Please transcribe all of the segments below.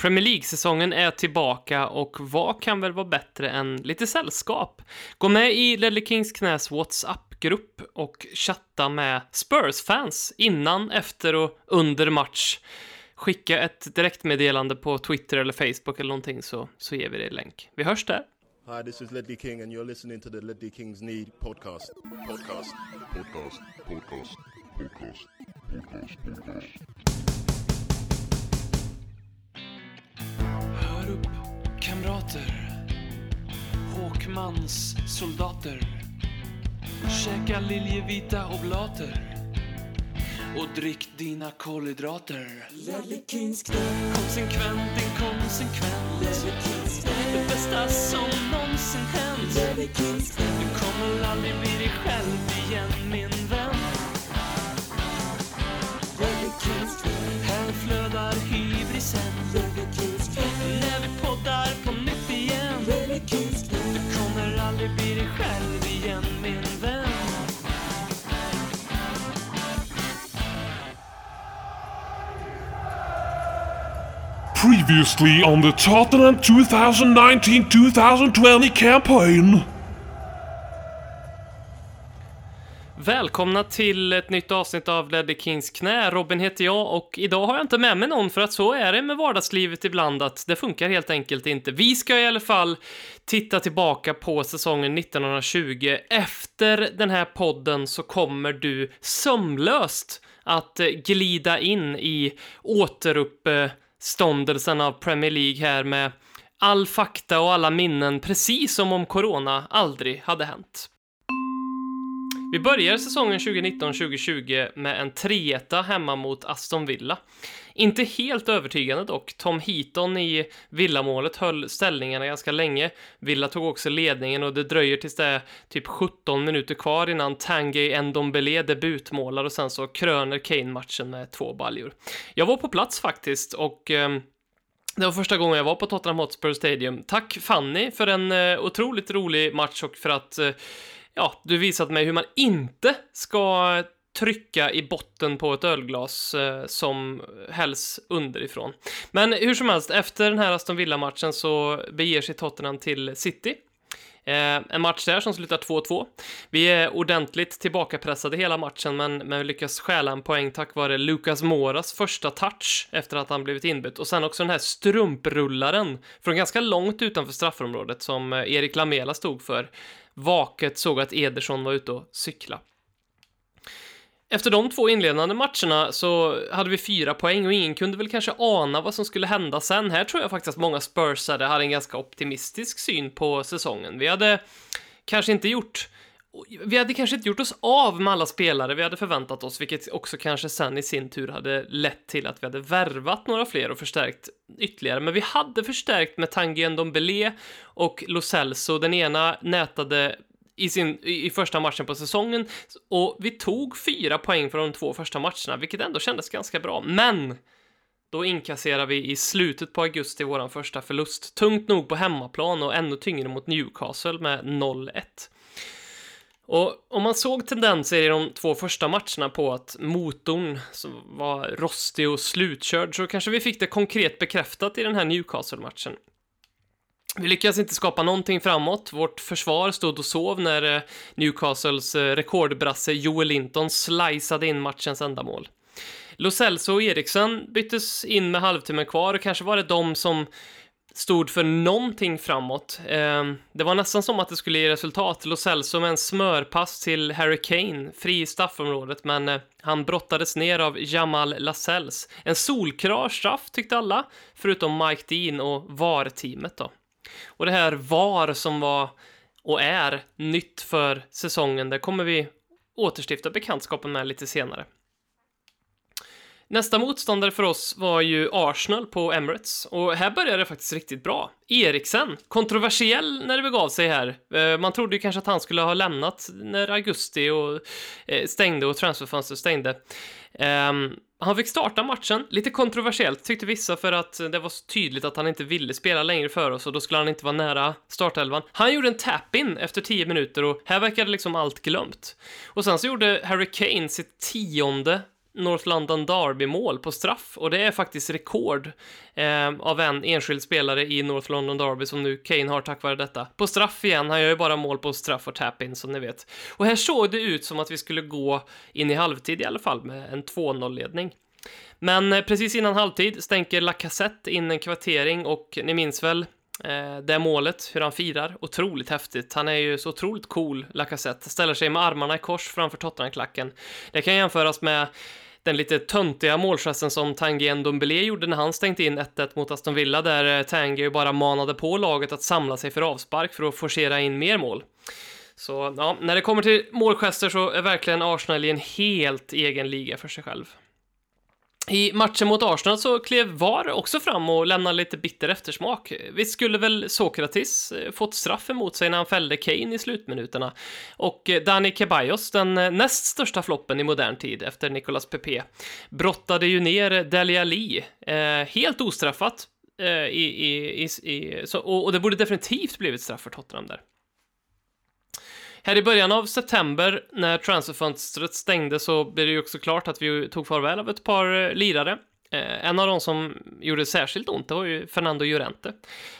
Premier League-säsongen är tillbaka och vad kan väl vara bättre än lite sällskap? Gå med i Ledley Kings knäs WhatsApp-grupp och chatta med Spurs-fans innan, efter och under match. Skicka ett direktmeddelande på Twitter eller Facebook eller någonting så, så ger vi dig länk. Vi hörs där. Hi, this is Ledley King, and you're listening to the Ledley Kings Need podcast. Podcast. Podcast. Podcast. Podcast. Podcast. Podcast. podcast. Kuppkamrater. Håkmans soldater. Käka liljevita oblater. Och drick dina kolhydrater. Konsekvent, inkonsekvent. Det bästa som någonsin hänt. Du kommer aldrig bli dig själv igen, min själv igen, min vän. Previously on the Tottenham 2019-2020 campaign. Välkomna till ett nytt avsnitt av Ledder Kings knä. Robin heter jag och idag har jag inte med mig någon för att så är det med vardagslivet ibland att det funkar helt enkelt inte. Vi ska i alla fall titta tillbaka på säsongen 1920. Efter den här podden så kommer du sömlöst att eh, glida in i återuppståndelsen av Premier League här med all fakta och alla minnen precis som om corona aldrig hade hänt. Vi börjar säsongen 2019-2020 med en 3 hemma mot Aston Villa. Inte helt övertygande dock. Tom Heaton i Villamålet höll ställningarna ganska länge. Villa tog också ledningen och det dröjer tills det är typ 17 minuter kvar innan Tanguy Ndombele debutmålar och sen så kröner Kane matchen med två baljor. Jag var på plats faktiskt och ehm, det var första gången jag var på Tottenham Hotspur Stadium. Tack Fanny för en eh, otroligt rolig match och för att eh, ja, du visat mig hur man inte ska trycka i botten på ett ölglas eh, som hälls underifrån. Men hur som helst, efter den här Aston Villa-matchen så beger sig Tottenham till City. Eh, en match där som slutar 2-2. Vi är ordentligt tillbakapressade hela matchen, men, men vi lyckas stjäla en poäng tack vare Lucas Moras första touch efter att han blivit inbytt och sen också den här strumprullaren från ganska långt utanför straffområdet som eh, Erik Lamela stod för. Vaket såg att Ederson var ute och cykla. Efter de två inledande matcherna så hade vi fyra poäng och ingen kunde väl kanske ana vad som skulle hända sen. Här tror jag faktiskt att många Spursare hade en ganska optimistisk syn på säsongen. Vi hade kanske inte gjort vi hade kanske inte gjort oss av med alla spelare vi hade förväntat oss, vilket också kanske sen i sin tur hade lett till att vi hade värvat några fler och förstärkt ytterligare. Men vi hade förstärkt med Tanguy Dombele och Lo Celso. Den ena nätade i, sin, i första matchen på säsongen och vi tog fyra poäng från de två första matcherna, vilket ändå kändes ganska bra. Men då inkasserar vi i slutet på augusti vår första förlust. Tungt nog på hemmaplan och ännu tyngre mot Newcastle med 0-1. Och om man såg tendenser i de två första matcherna på att motorn var rostig och slutkörd så kanske vi fick det konkret bekräftat i den här Newcastle-matchen. Vi lyckades inte skapa någonting framåt. Vårt försvar stod och sov när eh, Newcastles eh, rekordbrasse Joel Linton sliceade in matchens enda mål. Lo Celso och Eriksen byttes in med halvtimmen kvar och kanske var det de som stod för någonting framåt. Eh, det var nästan som att det skulle ge resultat. Lo Celso med en smörpass till Harry Kane, fri i straffområdet, men eh, han brottades ner av Jamal Lascelles. En solklar straff tyckte alla, förutom Mike Dean och VAR-teamet då. Och det här VAR som var och är nytt för säsongen, det kommer vi återstifta bekantskapen med lite senare. Nästa motståndare för oss var ju Arsenal på Emirates och här började det faktiskt riktigt bra. Eriksen, kontroversiell när det begav sig här. Eh, man trodde ju kanske att han skulle ha lämnat när augusti och eh, stängde och transferfönstret stängde. Ehm, han fick starta matchen, lite kontroversiellt tyckte vissa för att det var så tydligt att han inte ville spela längre för oss och då skulle han inte vara nära startelvan. Han gjorde en tap-in efter 10 minuter och här verkade liksom allt glömt. Och sen så gjorde Harry Kane sitt tionde North London Derby-mål på straff och det är faktiskt rekord eh, av en enskild spelare i North London Derby som nu Kane har tack vare detta. På straff igen, han gör ju bara mål på straff och tap-in som ni vet. Och här såg det ut som att vi skulle gå in i halvtid i alla fall med en 2-0-ledning. Men eh, precis innan halvtid stänker Lacazette in en kvartering och ni minns väl Eh, det målet, hur han firar. Otroligt häftigt. Han är ju så otroligt cool, Lacazette. Ställer sig med armarna i kors framför Tottenham-klacken. Det kan jämföras med den lite töntiga målgesten som Tanguy Ndombele gjorde när han stängde in 1-1 mot Aston Villa, där eh, Tanguy bara manade på laget att samla sig för avspark för att forcera in mer mål. Så ja, när det kommer till målgester så är verkligen Arsenal i en helt egen liga för sig själv. I matchen mot Arsenal så klev VAR också fram och lämnade lite bitter eftersmak. Visst skulle väl Sokratis eh, fått straff emot sig när han fällde Kane i slutminuterna. Och eh, Dani Ceballos, den eh, näst största floppen i modern tid efter Nicolas Pepe, brottade ju ner Dele Alli eh, helt ostraffat. Eh, i, i, i, så, och, och det borde definitivt blivit straff för Tottenham där. Här i början av september, när transferfönstret stängde, så blev det ju också klart att vi tog farväl av ett par eh, lirare. Eh, en av de som gjorde särskilt ont, det var ju Fernando Llorente.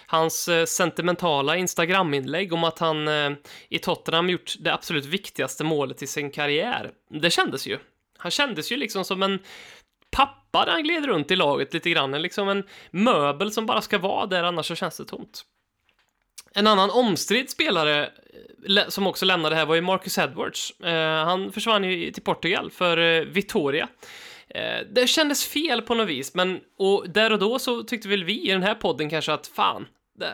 Hans eh, sentimentala Instagram-inlägg om att han eh, i Tottenham gjort det absolut viktigaste målet i sin karriär. Det kändes ju. Han kändes ju liksom som en pappa när han gled runt i laget lite grann, liksom en möbel som bara ska vara där, annars så känns det tomt. En annan omstridd spelare eh, som också lämnade här var ju Marcus Edwards. Eh, han försvann ju till Portugal för eh, Vitoria. Det kändes fel på något vis, men och där och då så tyckte väl vi i den här podden kanske att fan,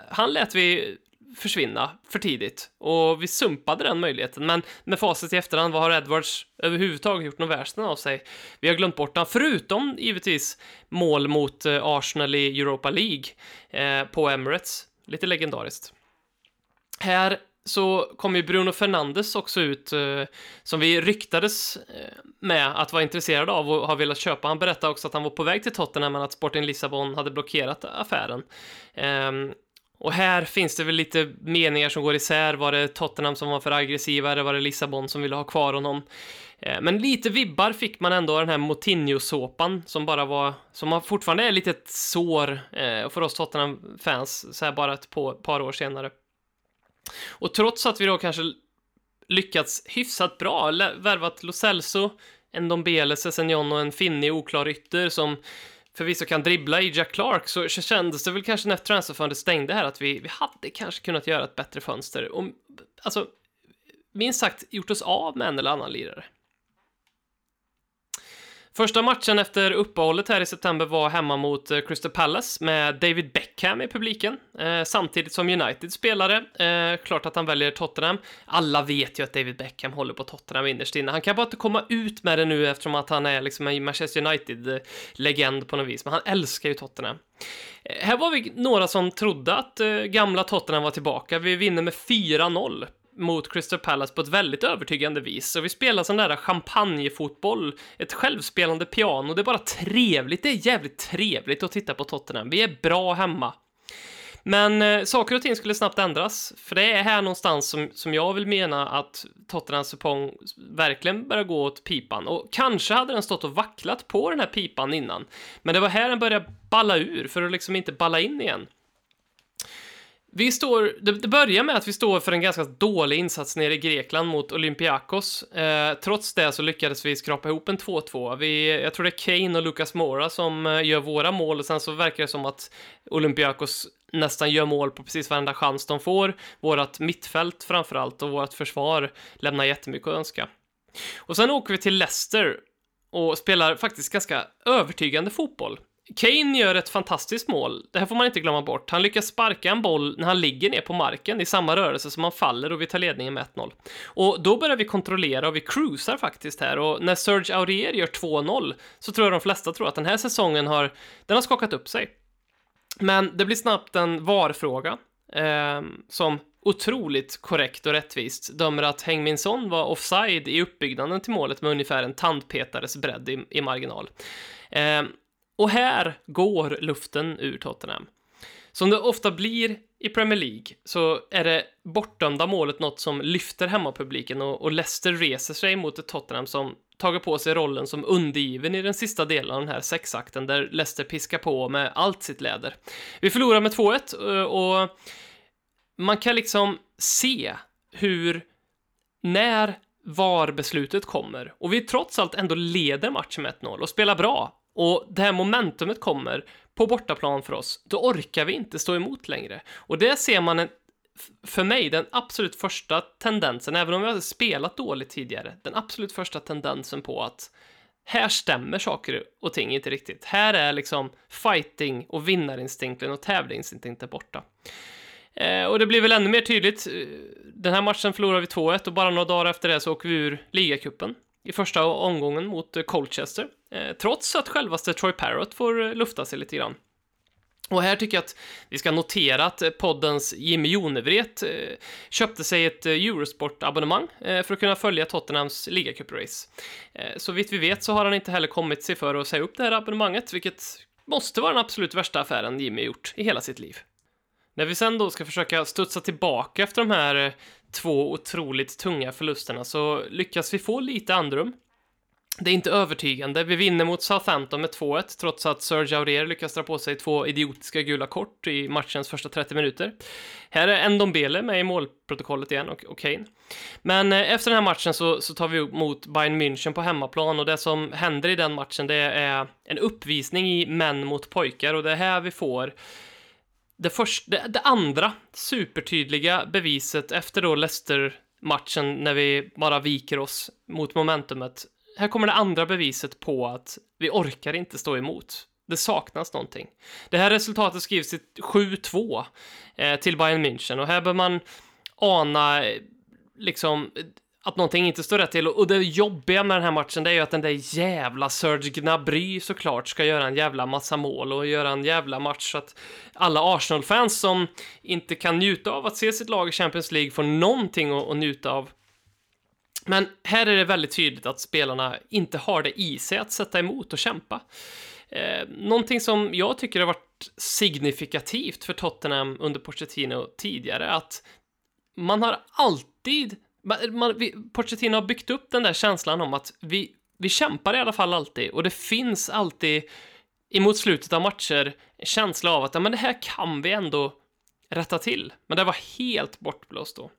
han lät vi försvinna för tidigt och vi sumpade den möjligheten. Men med facit i efterhand, vad har Edwards överhuvudtaget gjort något värsten av sig? Vi har glömt bort honom, förutom givetvis mål mot Arsenal i Europa League eh, på Emirates. Lite legendariskt. Här så kom ju Bruno Fernandes också ut, eh, som vi ryktades eh, med att vara intresserad av och har velat köpa. Han berättade också att han var på väg till Tottenham, men att Sporting Lissabon hade blockerat affären. Ehm, och här finns det väl lite meningar som går isär. Var det Tottenham som var för aggressiva eller var det Lissabon som ville ha kvar honom? Ehm, men lite vibbar fick man ändå av den här Moutinho-såpan som bara var, som fortfarande är lite ett sår eh, för oss Tottenham-fans, så här bara ett par år senare. Och trots att vi då kanske lyckats hyfsat bra, värvat Lo Celso, en Dombele, Sessignon och en finnig oklar ytter som förvisso kan dribbla i Jack Clark, så kändes det väl kanske när transferfönstret stängde här att vi, vi hade kanske kunnat göra ett bättre fönster. Och, alltså, minst sagt gjort oss av med en eller annan lirare. Första matchen efter uppehållet här i september var hemma mot eh, Crystal Palace med David Beckham i publiken, eh, samtidigt som United spelare. Eh, klart att han väljer Tottenham. Alla vet ju att David Beckham håller på Tottenham innerst inne. Han kan bara inte komma ut med det nu eftersom att han är liksom en Manchester United-legend på något vis, men han älskar ju Tottenham. Eh, här var vi några som trodde att eh, gamla Tottenham var tillbaka. Vi vinner med 4-0 mot Crystal Palace på ett väldigt övertygande vis. Så vi spelar sån där champagnefotboll, ett självspelande piano. Det är bara trevligt, det är jävligt trevligt att titta på Tottenham. Vi är bra hemma. Men eh, saker och ting skulle snabbt ändras, för det är här någonstans som, som jag vill mena att Tottenhams Supong verkligen börjar gå åt pipan. Och kanske hade den stått och vacklat på den här pipan innan, men det var här den började balla ur för att liksom inte balla in igen. Vi står, det, börjar med att vi står för en ganska dålig insats nere i Grekland mot Olympiakos. Eh, trots det så lyckades vi skrapa ihop en 2-2. Vi, jag tror det är Kane och Lucas Mora som eh, gör våra mål och sen så verkar det som att Olympiakos nästan gör mål på precis varenda chans de får. Vårat mittfält framförallt och vårt försvar lämnar jättemycket att önska. Och sen åker vi till Leicester och spelar faktiskt ganska övertygande fotboll. Kane gör ett fantastiskt mål. Det här får man inte glömma bort. Han lyckas sparka en boll när han ligger ner på marken i samma rörelse som han faller och vi tar ledningen med 1-0. Och då börjar vi kontrollera och vi cruisar faktiskt här och när Serge Aurier gör 2-0 så tror jag de flesta tror att den här säsongen har, den har skakat upp sig. Men det blir snabbt en VAR-fråga eh, som otroligt korrekt och rättvist dömer att Heng Son var offside i uppbyggnaden till målet med ungefär en tandpetares bredd i, i marginal. Eh, och här går luften ur Tottenham. Som det ofta blir i Premier League så är det bortdömda målet något som lyfter hemmapubliken och, och Leicester reser sig mot ett Tottenham som tagit på sig rollen som undergiven i den sista delen av den här sexakten där Leicester piskar på med allt sitt läder. Vi förlorar med 2-1 eh, och man kan liksom se hur när VAR-beslutet kommer och vi trots allt ändå leder matchen med 1-0 och spelar bra och det här momentumet kommer på bortaplan för oss, då orkar vi inte stå emot längre. Och det ser man en, för mig, den absolut första tendensen, även om vi hade spelat dåligt tidigare, den absolut första tendensen på att här stämmer saker och ting inte riktigt. Här är liksom fighting och vinnarinstinkten och tävlingsinstinkten borta. Eh, och det blir väl ännu mer tydligt. Eh, den här matchen förlorar vi 2-1 och bara några dagar efter det så åker vi ur ligacupen i första omgången mot eh, Colchester. Eh, trots att självaste Troy Parrott får eh, lufta sig lite grann. Och här tycker jag att vi ska notera att poddens Jimmy Jonevret köpte sig ett Eurosport-abonnemang för att kunna följa Tottenhams ligacuprace. Så vitt vi vet så har han inte heller kommit sig för att säga upp det här abonnemanget, vilket måste vara den absolut värsta affären Jimmy gjort i hela sitt liv. När vi sen då ska försöka studsa tillbaka efter de här två otroligt tunga förlusterna så lyckas vi få lite andrum. Det är inte övertygande. Vi vinner mot Southampton med 2-1 trots att Serge Aurier lyckas dra på sig två idiotiska gula kort i matchens första 30 minuter. Här är Ndombele med i målprotokollet igen och, och Kane. Men eh, efter den här matchen så, så tar vi emot Bayern München på hemmaplan och det som händer i den matchen det är en uppvisning i män mot pojkar och det är här vi får det, första, det, det andra supertydliga beviset efter då Leicester-matchen när vi bara viker oss mot momentumet. Här kommer det andra beviset på att vi orkar inte stå emot. Det saknas någonting. Det här resultatet skrivs till 7-2 eh, till Bayern München och här bör man ana eh, liksom att någonting inte står rätt till. Och det jobbiga med den här matchen, det är ju att den där jävla Serge Gnabry såklart ska göra en jävla massa mål och göra en jävla match så att alla Arsenal-fans som inte kan njuta av att se sitt lag i Champions League får någonting att, att njuta av. Men här är det väldigt tydligt att spelarna inte har det i sig att sätta emot och kämpa. Eh, någonting som jag tycker har varit signifikativt för Tottenham under Pochettino tidigare, att man har alltid man, man, vi, Pochettino har byggt upp den där känslan om att vi, vi kämpar i alla fall alltid och det finns alltid emot slutet av matcher en känsla av att ja, men det här kan vi ändå rätta till. Men det var helt bortblåst då.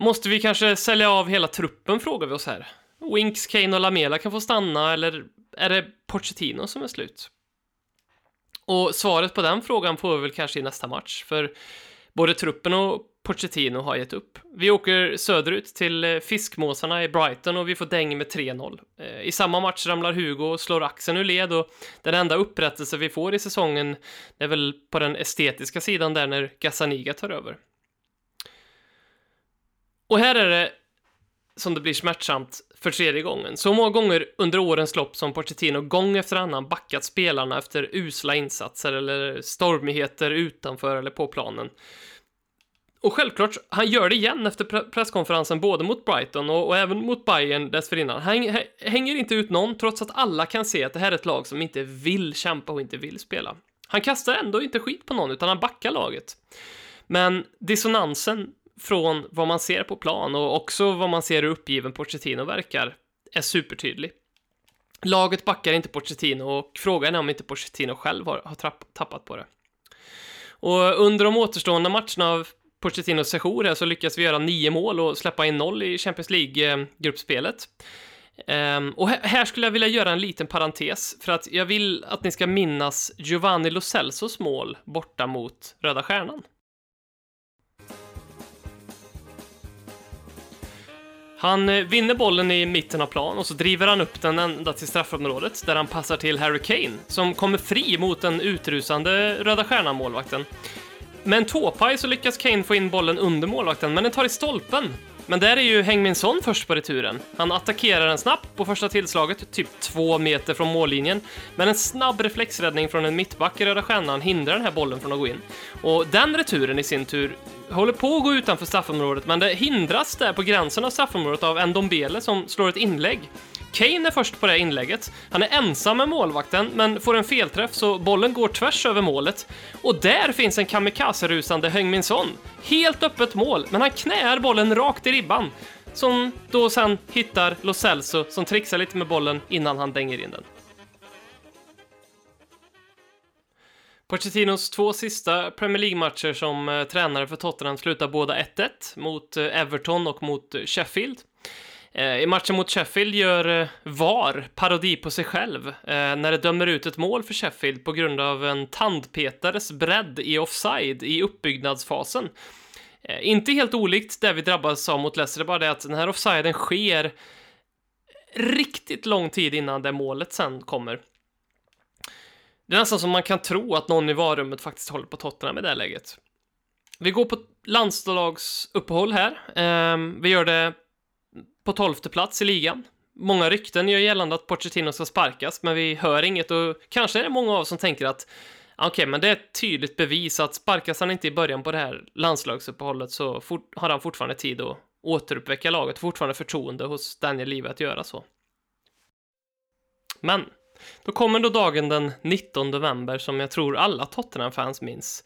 Måste vi kanske sälja av hela truppen, frågar vi oss här. Winks, Kane och Lamela kan få stanna, eller är det Pochettino som är slut? Och svaret på den frågan får vi väl kanske i nästa match, för både truppen och Pochettino har gett upp. Vi åker söderut till eh, Fiskmåsarna i Brighton och vi får däng med 3-0. Eh, I samma match ramlar Hugo och slår axeln ur led och den enda upprättelse vi får i säsongen är väl på den estetiska sidan där när Gazzaniga tar över. Och här är det som det blir smärtsamt för tredje gången. Så många gånger under årens lopp som Pochettino gång efter annan backat spelarna efter usla insatser eller stormigheter utanför eller på planen. Och självklart, han gör det igen efter presskonferensen både mot Brighton och, och även mot Bayern dessförinnan. Han hänger inte ut någon trots att alla kan se att det här är ett lag som inte vill kämpa och inte vill spela. Han kastar ändå inte skit på någon utan han backar laget. Men dissonansen från vad man ser på plan och också vad man ser hur uppgiven Pochettino verkar är supertydlig. Laget backar inte Pochettino och frågan är om inte Pochettino själv har, har tappat på det. Och under de återstående matcherna av Pochettinos sejour här så lyckas vi göra nio mål och släppa in noll i Champions League-gruppspelet. Um, och här skulle jag vilja göra en liten parentes, för att jag vill att ni ska minnas Giovanni Lo Celsos mål borta mot Röda Stjärnan. Han eh, vinner bollen i mitten av plan och så driver han upp den ända till straffområdet där han passar till Harry Kane som kommer fri mot den utrusande Röda Stjärnan-målvakten. Med en tåpaj så lyckas Kane få in bollen under målvakten, men den tar i stolpen. Men där är ju Heng Son först på returen. Han attackerar den snabbt på första tillslaget, typ två meter från mållinjen. Men en snabb reflexräddning från en mittback i Röda Stjärnan hindrar den här bollen från att gå in. Och den returen i sin tur håller på att gå utanför straffområdet, men det hindras där på gränsen av straffområdet av Ndombele som slår ett inlägg Kane är först på det inlägget. Han är ensam med målvakten, men får en felträff så bollen går tvärs över målet. Och där finns en kamikaze-rusande Heung-Min Son. Helt öppet mål, men han knäar bollen rakt i ribban. Som då sen hittar Lo Celso som trixar lite med bollen innan han dänger in den. Pochettinos två sista Premier League-matcher som eh, tränare för Tottenham slutar båda 1-1 mot eh, Everton och mot eh, Sheffield. Eh, I matchen mot Sheffield gör eh, VAR parodi på sig själv eh, när det dömer ut ett mål för Sheffield på grund av en tandpetares bredd i offside i uppbyggnadsfasen. Inte helt olikt det vi drabbades av mot Leicester, bara det att den här offsiden sker riktigt lång tid innan det målet sen kommer. Det är nästan som man kan tro att någon i varummet faktiskt håller på Tottenham i det här läget. Vi går på landslagsuppehåll här. Ehm, vi gör det på tolfte plats i ligan. Många rykten gör gällande att Pochettino ska sparkas, men vi hör inget och kanske är det många av oss som tänker att okej, men det är ett tydligt bevis att sparkas han inte i början på det här landslagsuppehållet så fort, har han fortfarande tid att återuppväcka laget fortfarande förtroende hos Daniel Levy att göra så. Men då kommer då dagen den 19 november som jag tror alla Tottenham-fans minns.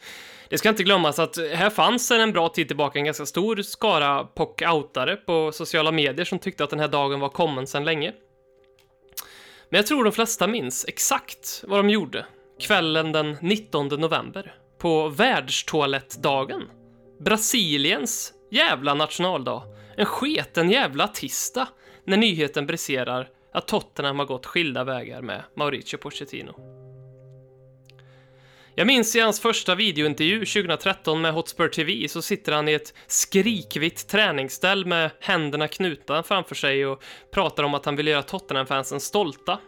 Det ska inte glömmas att här fanns sedan en bra tid tillbaka en ganska stor skara pock-outare på sociala medier som tyckte att den här dagen var kommen sedan länge. Men jag tror de flesta minns exakt vad de gjorde kvällen den 19 november på världstoalettdagen. Brasiliens jävla nationaldag. En sketen jävla tisdag när nyheten briserar att Tottenham har gått skilda vägar med Mauricio Pochettino. Jag minns i hans första videointervju 2013 med Hotspur TV så sitter han i ett skrikvitt träningsställ med händerna knutna framför sig och pratar om att han vill göra Tottenham-fansen stolta.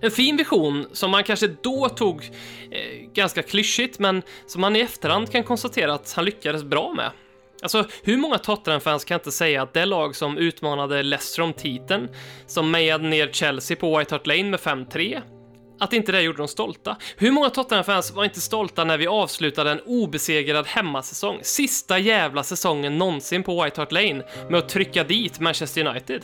En fin vision som man kanske då tog eh, ganska klyschigt men som man i efterhand kan konstatera att han lyckades bra med. Alltså, hur många Tottenham-fans kan inte säga att det lag som utmanade Leicester om titeln, som mejade ner Chelsea på White Hart Lane med 5-3, att inte det gjorde dem stolta. Hur många Tottenham-fans var inte stolta när vi avslutade en obesegrad hemmasäsong, sista jävla säsongen någonsin på White Hart Lane, med att trycka dit Manchester United?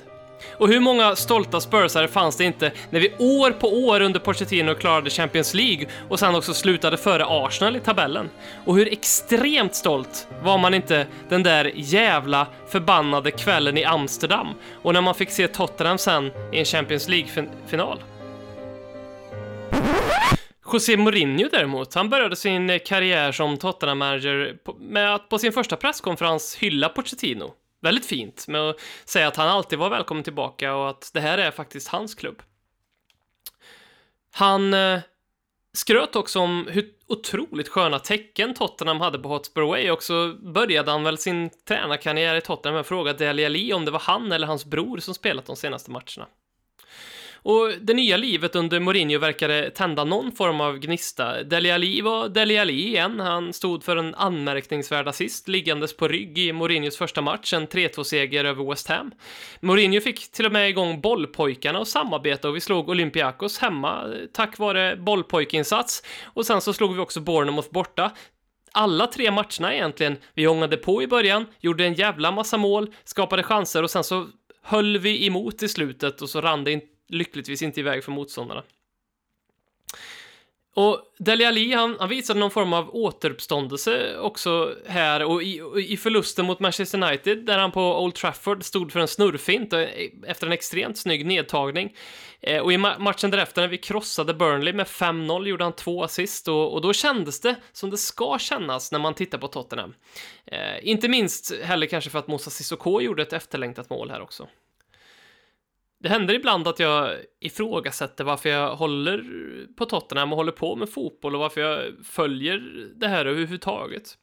Och hur många stolta Spursare fanns det inte när vi år på år under Pochettino klarade Champions League och sen också slutade före Arsenal i tabellen? Och hur extremt stolt var man inte den där jävla förbannade kvällen i Amsterdam och när man fick se Tottenham sen i en Champions League-final? José Mourinho däremot, han började sin karriär som Tottenham-manager med att på sin första presskonferens hylla Pochettino. Väldigt fint med att säga att han alltid var välkommen tillbaka och att det här är faktiskt hans klubb. Han eh, skröt också om hur otroligt sköna tecken Tottenham hade på Hotspur Way och så började han väl sin tränarkarriär i Tottenham med att fråga Dele Alli om det var han eller hans bror som spelat de senaste matcherna. Och det nya livet under Mourinho verkade tända någon form av gnista. Dele Alli var Dele Alli igen. Han stod för en anmärkningsvärd assist liggandes på rygg i Mourinhos första match, en 3-2-seger över West Ham. Mourinho fick till och med igång bollpojkarna och samarbeta och vi slog Olympiakos hemma tack vare bollpojkinsats. Och sen så slog vi också Bournemouth borta alla tre matcherna egentligen. Vi ångade på i början, gjorde en jävla massa mål, skapade chanser och sen så höll vi emot i slutet och så rann det inte lyckligtvis inte iväg för motståndarna. Och Dele Alli, han, han visade någon form av återuppståndelse också här och i, i förlusten mot Manchester United där han på Old Trafford stod för en snurrfint eh, efter en extremt snygg nedtagning. Eh, och i ma matchen därefter när vi krossade Burnley med 5-0 gjorde han två assist och, och, då kändes det som det ska kännas när man tittar på Tottenham. Eh, inte minst heller kanske för att Moussa Sissoko gjorde ett efterlängtat mål här också. Det händer ibland att jag ifrågasätter varför jag håller på Tottenham och håller på med fotboll och varför jag följer det här överhuvudtaget.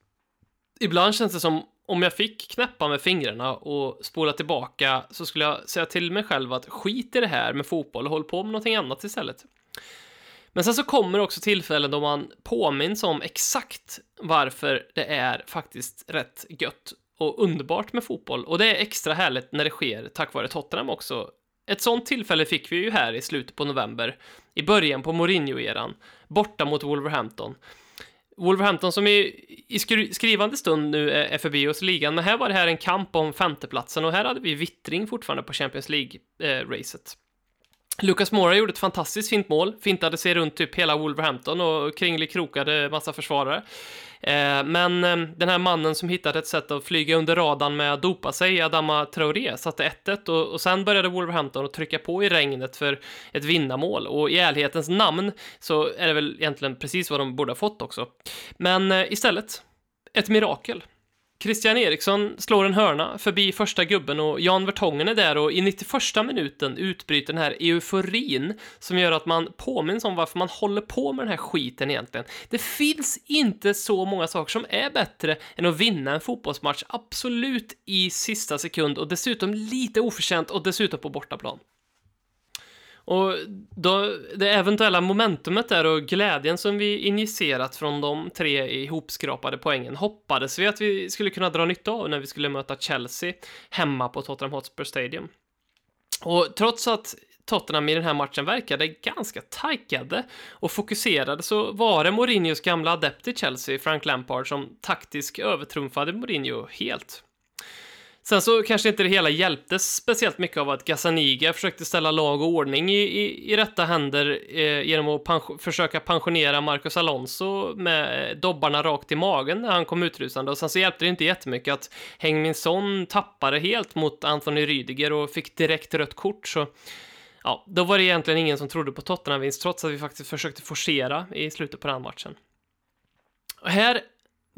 Ibland känns det som om jag fick knäppa med fingrarna och spola tillbaka så skulle jag säga till mig själv att skit i det här med fotboll och håll på med någonting annat istället. Men sen så kommer också tillfällen då man påminns om exakt varför det är faktiskt rätt gött och underbart med fotboll och det är extra härligt när det sker tack vare Tottenham också ett sånt tillfälle fick vi ju här i slutet på november, i början på Mourinho-eran, borta mot Wolverhampton. Wolverhampton som i, i skrivande stund nu är, är förbi oss i ligan, men här var det här en kamp om femteplatsen och här hade vi vittring fortfarande på Champions League-racet. Eh, Lucas Moura gjorde ett fantastiskt fint mål, fintade sig runt typ hela Wolverhampton och kringelikrokade massa försvarare. Eh, men eh, den här mannen som hittade ett sätt att flyga under radarn med att dopa sig, Adama Traoré, satte 1-1 och, och sen började Wolverhampton att trycka på i regnet för ett vinnarmål och i ärlighetens namn så är det väl egentligen precis vad de borde ha fått också. Men eh, istället, ett mirakel. Christian Eriksson slår en hörna förbi första gubben och Jan Vertongen är där och i 91 minuten utbryter den här euforin som gör att man påminns om varför man håller på med den här skiten egentligen. Det finns inte så många saker som är bättre än att vinna en fotbollsmatch absolut i sista sekund och dessutom lite oförtjänt och dessutom på bortaplan. Och då, det eventuella momentumet där och glädjen som vi injicerat från de tre ihopskrapade poängen hoppades vi att vi skulle kunna dra nytta av när vi skulle möta Chelsea hemma på Tottenham Hotspur Stadium. Och trots att Tottenham i den här matchen verkade ganska taggade och fokuserade så var det Mourinhos gamla adept i Chelsea, Frank Lampard, som taktiskt övertrumfade Mourinho helt. Sen så kanske inte det hela hjälptes speciellt mycket av att Gazzaniga försökte ställa lag och ordning i, i, i rätta händer eh, genom att pension, försöka pensionera Marcus Alonso med dobbarna rakt i magen när han kom utrusande. Och sen så hjälpte det inte jättemycket att Heng Son tappade helt mot Anthony Rydiger och fick direkt rött kort. Så ja, då var det egentligen ingen som trodde på Tottenham-vinst, trots att vi faktiskt försökte forcera i slutet på den matchen. Och här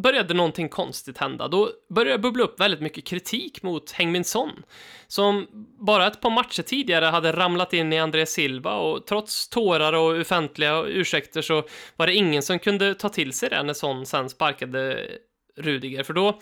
började någonting konstigt hända. Då började det bubbla upp väldigt mycket kritik mot Hengmin Son, som bara ett par matcher tidigare hade ramlat in i André Silva och trots tårar och offentliga ursäkter så var det ingen som kunde ta till sig det när Son sen sparkade Rudiger, för då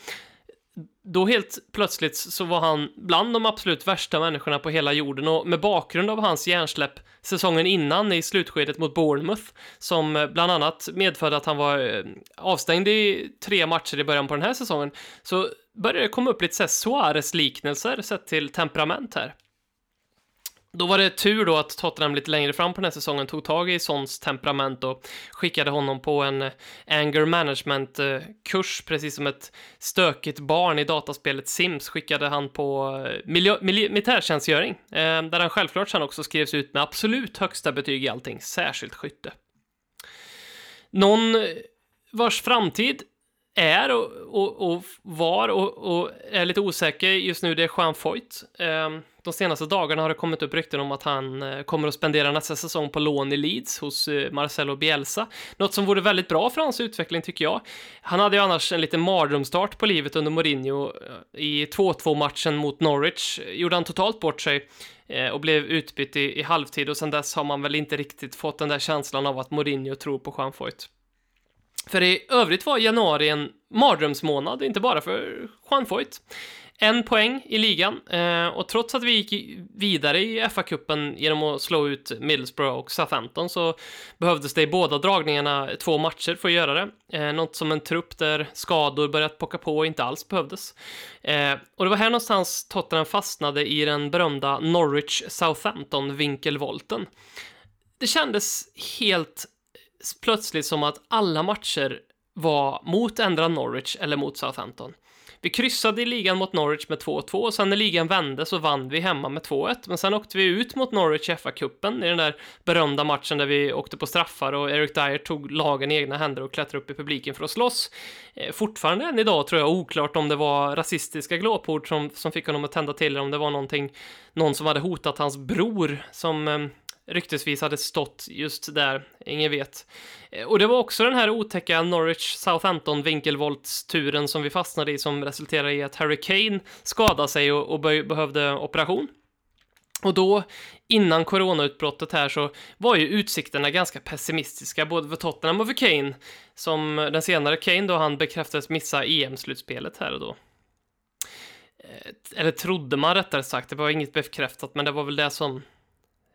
då helt plötsligt så var han bland de absolut värsta människorna på hela jorden och med bakgrund av hans hjärnsläpp säsongen innan i slutskedet mot Bournemouth som eh, bland annat medförde att han var eh, avstängd i tre matcher i början på den här säsongen så började det komma upp lite Suarez-liknelser sett till temperament här. Då var det tur då att Tottenham lite längre fram på den här säsongen tog tag i Sons temperament och skickade honom på en anger management-kurs, precis som ett stökigt barn i dataspelet Sims skickade han på eh, miljö- militärtjänstgöring, eh, där han självklart sen också skrevs ut med absolut högsta betyg i allting, särskilt skytte. Någon eh, vars framtid är och, och, och var och, och, är lite osäker just nu, det är Jean Foyt. De senaste dagarna har det kommit upp rykten om att han eh, kommer att spendera nästa säsong på lån i Leeds hos eh, Marcelo Bielsa. Något som vore väldigt bra för hans utveckling tycker jag. Han hade ju annars en liten mardrömstart på livet under Mourinho. Eh, I 2-2 matchen mot Norwich gjorde han totalt bort sig och blev utbytt i, i halvtid och sen dess har man väl inte riktigt fått den där känslan av att Mourinho tror på Jean Foyt. För i övrigt var januari en mardrömsmånad, inte bara för Juan Foyt. En poäng i ligan eh, och trots att vi gick vidare i FA-cupen genom att slå ut Middlesbrough och Southampton så behövdes det i båda dragningarna två matcher för att göra det. Eh, något som en trupp där skador börjat pocka på inte alls behövdes. Eh, och det var här någonstans Tottenham fastnade i den berömda Norwich-Southampton-vinkelvolten. Det kändes helt plötsligt som att alla matcher var mot ändra Norwich eller mot Southampton. Vi kryssade i ligan mot Norwich med 2-2 och sen när ligan vände så vann vi hemma med 2-1. Men sen åkte vi ut mot Norwich i FA-cupen i den där berömda matchen där vi åkte på straffar och Eric Dyer tog lagen i egna händer och klättrade upp i publiken för att slåss. Eh, fortfarande än idag tror jag oklart om det var rasistiska glåpord som, som fick honom att tända till eller om det var någonting, någon som hade hotat hans bror som eh, ryktesvis hade stått just där, ingen vet. Eh, och det var också den här otäcka Norwich Southampton vinkelvoltsturen som vi fastnade i som resulterade i att Harry Kane skadade sig och, och behövde operation. Och då, innan coronautbrottet här, så var ju utsikterna ganska pessimistiska, både för Tottenham och för Kane, som den senare Kane då han bekräftades missa EM-slutspelet här och då. Eh, eller trodde man rättare sagt, det var inget bekräftat, men det var väl det som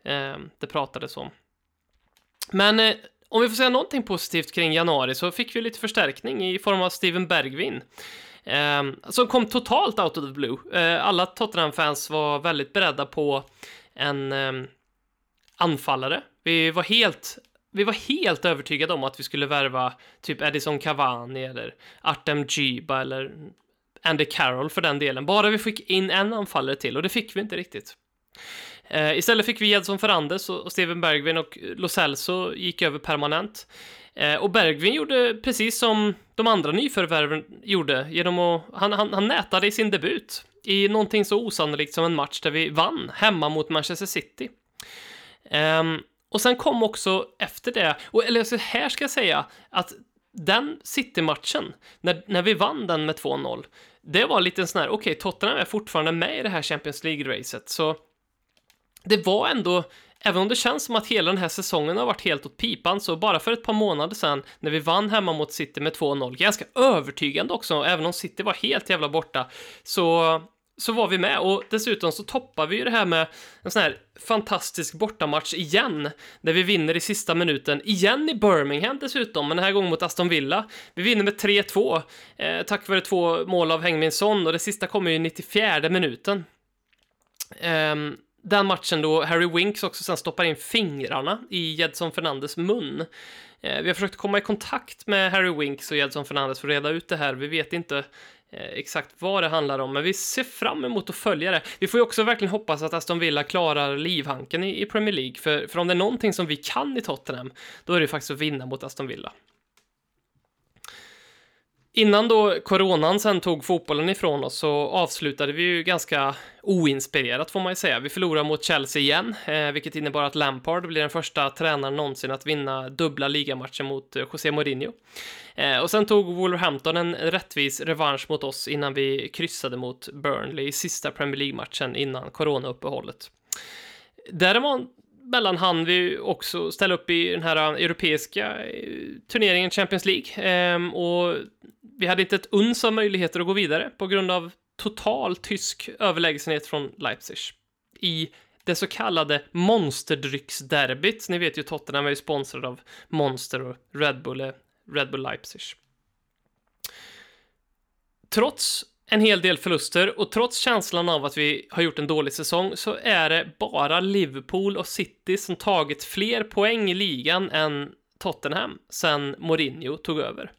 Ehm, det pratades om. Men eh, om vi får säga någonting positivt kring januari så fick vi lite förstärkning i form av Steven Bergvin. Eh, som kom totalt out of the blue. Eh, alla Tottenham-fans var väldigt beredda på en eh, anfallare. Vi var helt vi var helt övertygade om att vi skulle värva typ Edison Cavani eller Artem Djiba eller Andy Carroll för den delen. Bara vi fick in en anfallare till och det fick vi inte riktigt. Eh, istället fick vi Edson Ferrandes och Steven Bergvin och Lo Celso gick över permanent. Eh, och Bergvin gjorde precis som de andra nyförvärven gjorde genom att han, han, han nätade i sin debut i någonting så osannolikt som en match där vi vann hemma mot Manchester City. Um, och sen kom också efter det, och, eller så här ska jag säga, att den City-matchen, när, när vi vann den med 2-0, det var lite sån här, okej, okay, Tottenham är fortfarande med i det här Champions League-racet, så det var ändå, även om det känns som att hela den här säsongen har varit helt åt pipan, så bara för ett par månader sedan, när vi vann hemma mot City med 2-0, ganska övertygande också, även om City var helt jävla borta, så så var vi med och dessutom så toppar vi ju det här med en sån här fantastisk bortamatch igen, där vi vinner i sista minuten, igen i Birmingham dessutom, men den här gången mot Aston Villa. Vi vinner med 3-2, eh, tack vare två mål av Hengminsson, och det sista kommer ju i 94 minuten. Eh, den matchen då Harry Winks också sen stoppar in fingrarna i Jedson Fernandes mun. Eh, vi har försökt komma i kontakt med Harry Winks och Jedson Fernandes för att reda ut det här. Vi vet inte eh, exakt vad det handlar om, men vi ser fram emot att följa det. Vi får ju också verkligen hoppas att Aston Villa klarar livhanken i, i Premier League, för, för om det är någonting som vi kan i Tottenham, då är det faktiskt att vinna mot Aston Villa. Innan då coronan sen tog fotbollen ifrån oss så avslutade vi ju ganska oinspirerat får man ju säga. Vi förlorade mot Chelsea igen, eh, vilket innebar att Lampard blir den första tränaren någonsin att vinna dubbla ligamatcher mot eh, José Mourinho. Eh, och sen tog Wolverhampton en rättvis revansch mot oss innan vi kryssade mot Burnley i sista Premier League-matchen innan coronauppehållet. Däremot mellan han vi också ställa upp i den här eh, europeiska eh, turneringen Champions League. Ehm, och vi hade inte ett uns av möjligheter att gå vidare på grund av total tysk överlägsenhet från Leipzig. I det så kallade monsterdrycksderbyt. Ni vet ju Tottenham är ju sponsrad av Monster och Red Bull, Red Bull Leipzig. Trots en hel del förluster och trots känslan av att vi har gjort en dålig säsong så är det bara Liverpool och City som tagit fler poäng i ligan än Tottenham sen Mourinho tog över.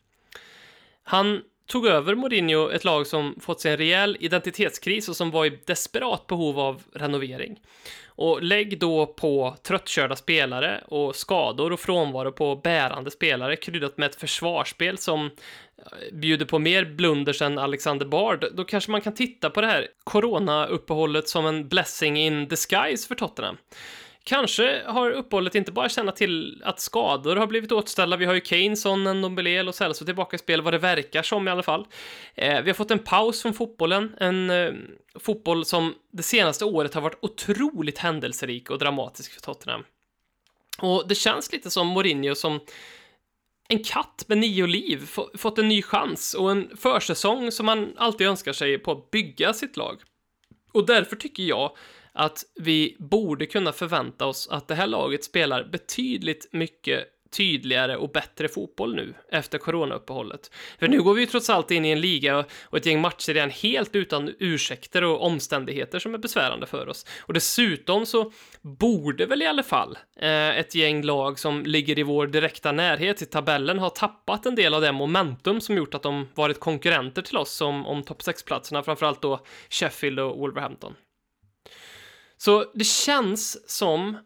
Han tog över Mourinho ett lag som fått sig en rejäl identitetskris och som var i desperat behov av renovering. Och lägg då på tröttkörda spelare och skador och frånvaro på bärande spelare kryddat med ett försvarsspel som eh, bjuder på mer blunders än Alexander Bard, då kanske man kan titta på det här corona-uppehållet som en blessing in disguise för Tottenham. Kanske har uppehållet inte bara tjänat till att skador har blivit återställda. Vi har ju Kane, Sonnen, Ndombele och Celso tillbaka i spel, vad det verkar som i alla fall. Eh, vi har fått en paus från fotbollen, en eh, fotboll som det senaste året har varit otroligt händelserik och dramatisk för Tottenham. Och det känns lite som Mourinho som en katt med nio liv fått en ny chans och en försäsong som man alltid önskar sig på att bygga sitt lag. Och därför tycker jag att vi borde kunna förvänta oss att det här laget spelar betydligt mycket tydligare och bättre fotboll nu efter coronauppehållet. För nu går vi ju trots allt in i en liga och ett gäng matcher igen helt utan ursäkter och omständigheter som är besvärande för oss. Och dessutom så borde väl i alla fall eh, ett gäng lag som ligger i vår direkta närhet i tabellen ha tappat en del av det momentum som gjort att de varit konkurrenter till oss om, om topp 6-platserna, framförallt då Sheffield och Wolverhampton. Så det känns som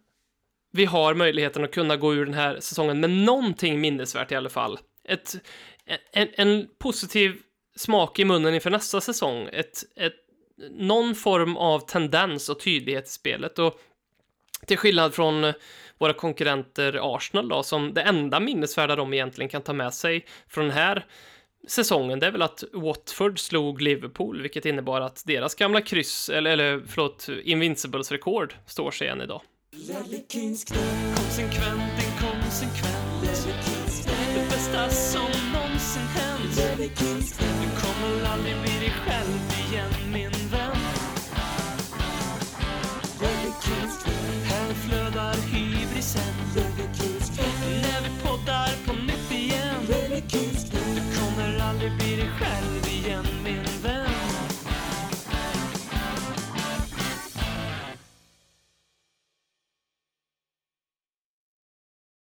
vi har möjligheten att kunna gå ur den här säsongen med någonting minnesvärt i alla fall. Ett, en, en positiv smak i munnen inför nästa säsong. Ett, ett, någon form av tendens och tydlighet i spelet. Och till skillnad från våra konkurrenter Arsenal då, som det enda minnesvärda de egentligen kan ta med sig från den här säsongen, det är väl att Watford slog Liverpool, vilket innebar att deras gamla kryss, eller, eller förlåt, Invincibles rekord står sig än idag. Konsekvent, inkonsekvent Det bästa som någonsin hänt Du kommer aldrig bli dig själv igen min